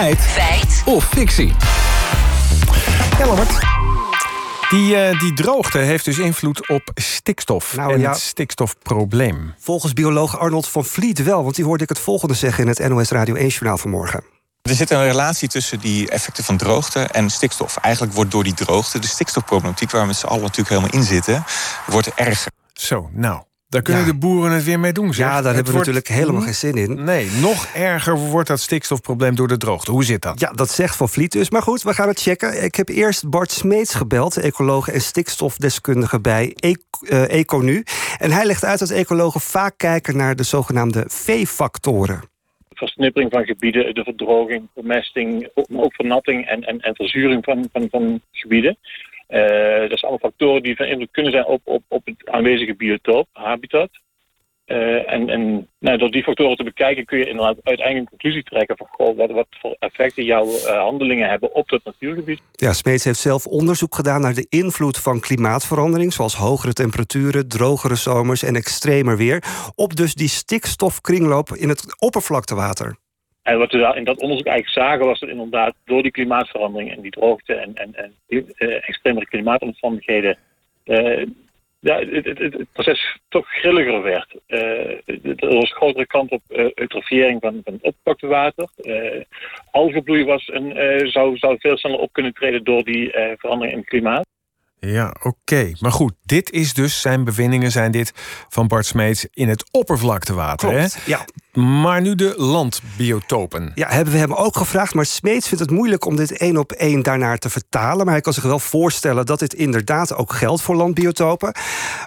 Feit. Feit. Of fictie. Ja, Lambert. Die, uh, die droogte heeft dus invloed op stikstof nou, en ja, het stikstofprobleem. Volgens bioloog Arnold van Vliet wel, want die hoorde ik het volgende zeggen in het NOS Radio 1-journaal vanmorgen. Er zit een relatie tussen die effecten van droogte en stikstof. Eigenlijk wordt door die droogte de stikstofproblematiek, waar we met z'n allen natuurlijk helemaal in zitten, wordt erger. Zo, nou, daar kunnen de boeren het weer mee doen. Zeg. Ja, daar hebben we natuurlijk helemaal geen zin in. Nee, nog erger wordt dat stikstofprobleem door de droogte. Hoe zit dat? Ja, dat zegt Van Vliet dus. Maar goed, we gaan het checken. Ik heb eerst Bart Smeets gebeld, ecoloog en stikstofdeskundige bij eh, Econu. En hij legt uit dat ecologen vaak kijken naar de zogenaamde V-factoren versnippering van gebieden, de verdroging, vermesting, ook vernatting en, en, en verzuring van, van, van gebieden. Dat zijn allemaal factoren die van invloed kunnen zijn op, op, op het aanwezige biotoop, habitat. Uh, en en nou, door die factoren te bekijken kun je inderdaad uiteindelijk een conclusie trekken van goh, wat, voor effecten jouw uh, handelingen hebben op dat natuurgebied. Ja, Smeets heeft zelf onderzoek gedaan naar de invloed van klimaatverandering, zoals hogere temperaturen, drogere zomers en extremer weer, op dus die stikstofkringloop in het oppervlaktewater. En wat we in dat onderzoek eigenlijk zagen was dat inderdaad door die klimaatverandering en die droogte en, en, en uh, extremere klimaatomstandigheden uh, ja, het, het, proces toch grilliger werd. Uh, er was grotere kans op eutrofiëring van, van het opgepakte water. algebloei was een, zou, zou veel sneller op kunnen treden door die verandering in het klimaat. Ja, oké. Maar goed, dit is dus, zijn bevindingen zijn dit van Bart Smeets in het oppervlaktewater. Klopt, hè? ja. Maar nu de landbiotopen. Ja, hebben we hem ook gevraagd. Maar Smeets vindt het moeilijk om dit één op één daarnaar te vertalen. Maar hij kan zich wel voorstellen dat dit inderdaad ook geldt voor landbiotopen.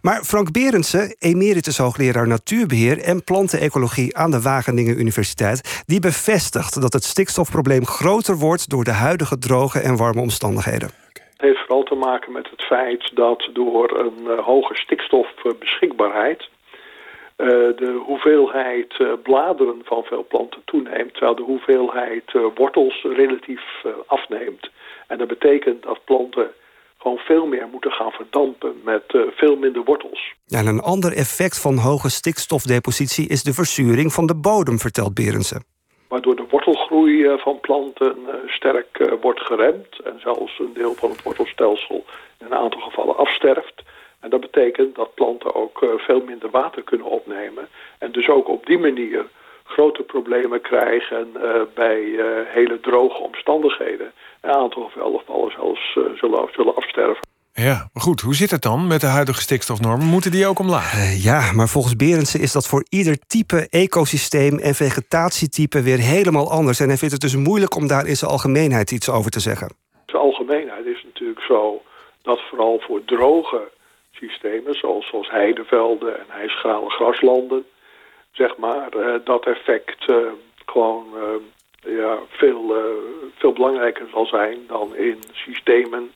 Maar Frank Berendsen, emeritus hoogleraar natuurbeheer en plantenecologie aan de Wageningen Universiteit, die bevestigt dat het stikstofprobleem groter wordt door de huidige droge en warme omstandigheden heeft vooral te maken met het feit dat door een uh, hoge stikstofbeschikbaarheid uh, de hoeveelheid uh, bladeren van veel planten toeneemt, terwijl de hoeveelheid wortels relatief afneemt. En dat betekent dat planten gewoon veel meer moeten gaan verdampen met veel minder wortels. En een ander effect van hoge stikstofdepositie is de verzuring van de bodem, vertelt Berendsen waardoor de wortelgroei eh, van planten eh, sterk eh, wordt geremd en zelfs een deel van het wortelstelsel in een aantal gevallen afsterft. En dat betekent dat planten ook veel minder water kunnen opnemen en dus ook op die manier grote problemen krijgen bij hele droge omstandigheden. Een aantal gevallen zelfs zullen, zullen afsterven. Ja, maar goed, hoe zit het dan met de huidige stikstofnormen? Moeten die ook omlaag? Uh, ja, maar volgens Berendsen is dat voor ieder type ecosysteem en vegetatietype weer helemaal anders. En hij vindt het dus moeilijk om daar in zijn algemeenheid iets over te zeggen. In zijn algemeenheid is natuurlijk zo dat vooral voor droge systemen, zoals, zoals heidevelden en ijsgrale graslanden, zeg maar, uh, dat effect uh, gewoon ja, veel, veel belangrijker zal zijn dan in systemen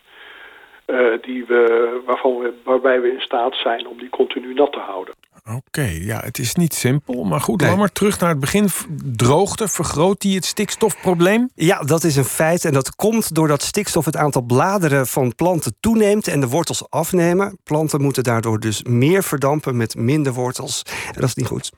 die we, waarvan we, waarbij we in staat zijn om die continu nat te houden. Oké, ja, het is niet simpel. Maar goed, nee. maar terug naar het begin. Droogte, vergroot die het stikstofprobleem? Ja, dat is een feit. En dat komt doordat stikstof het aantal bladeren van planten toeneemt en de wortels afnemen. Planten moeten daardoor dus meer verdampen met minder wortels. En dat is niet goed.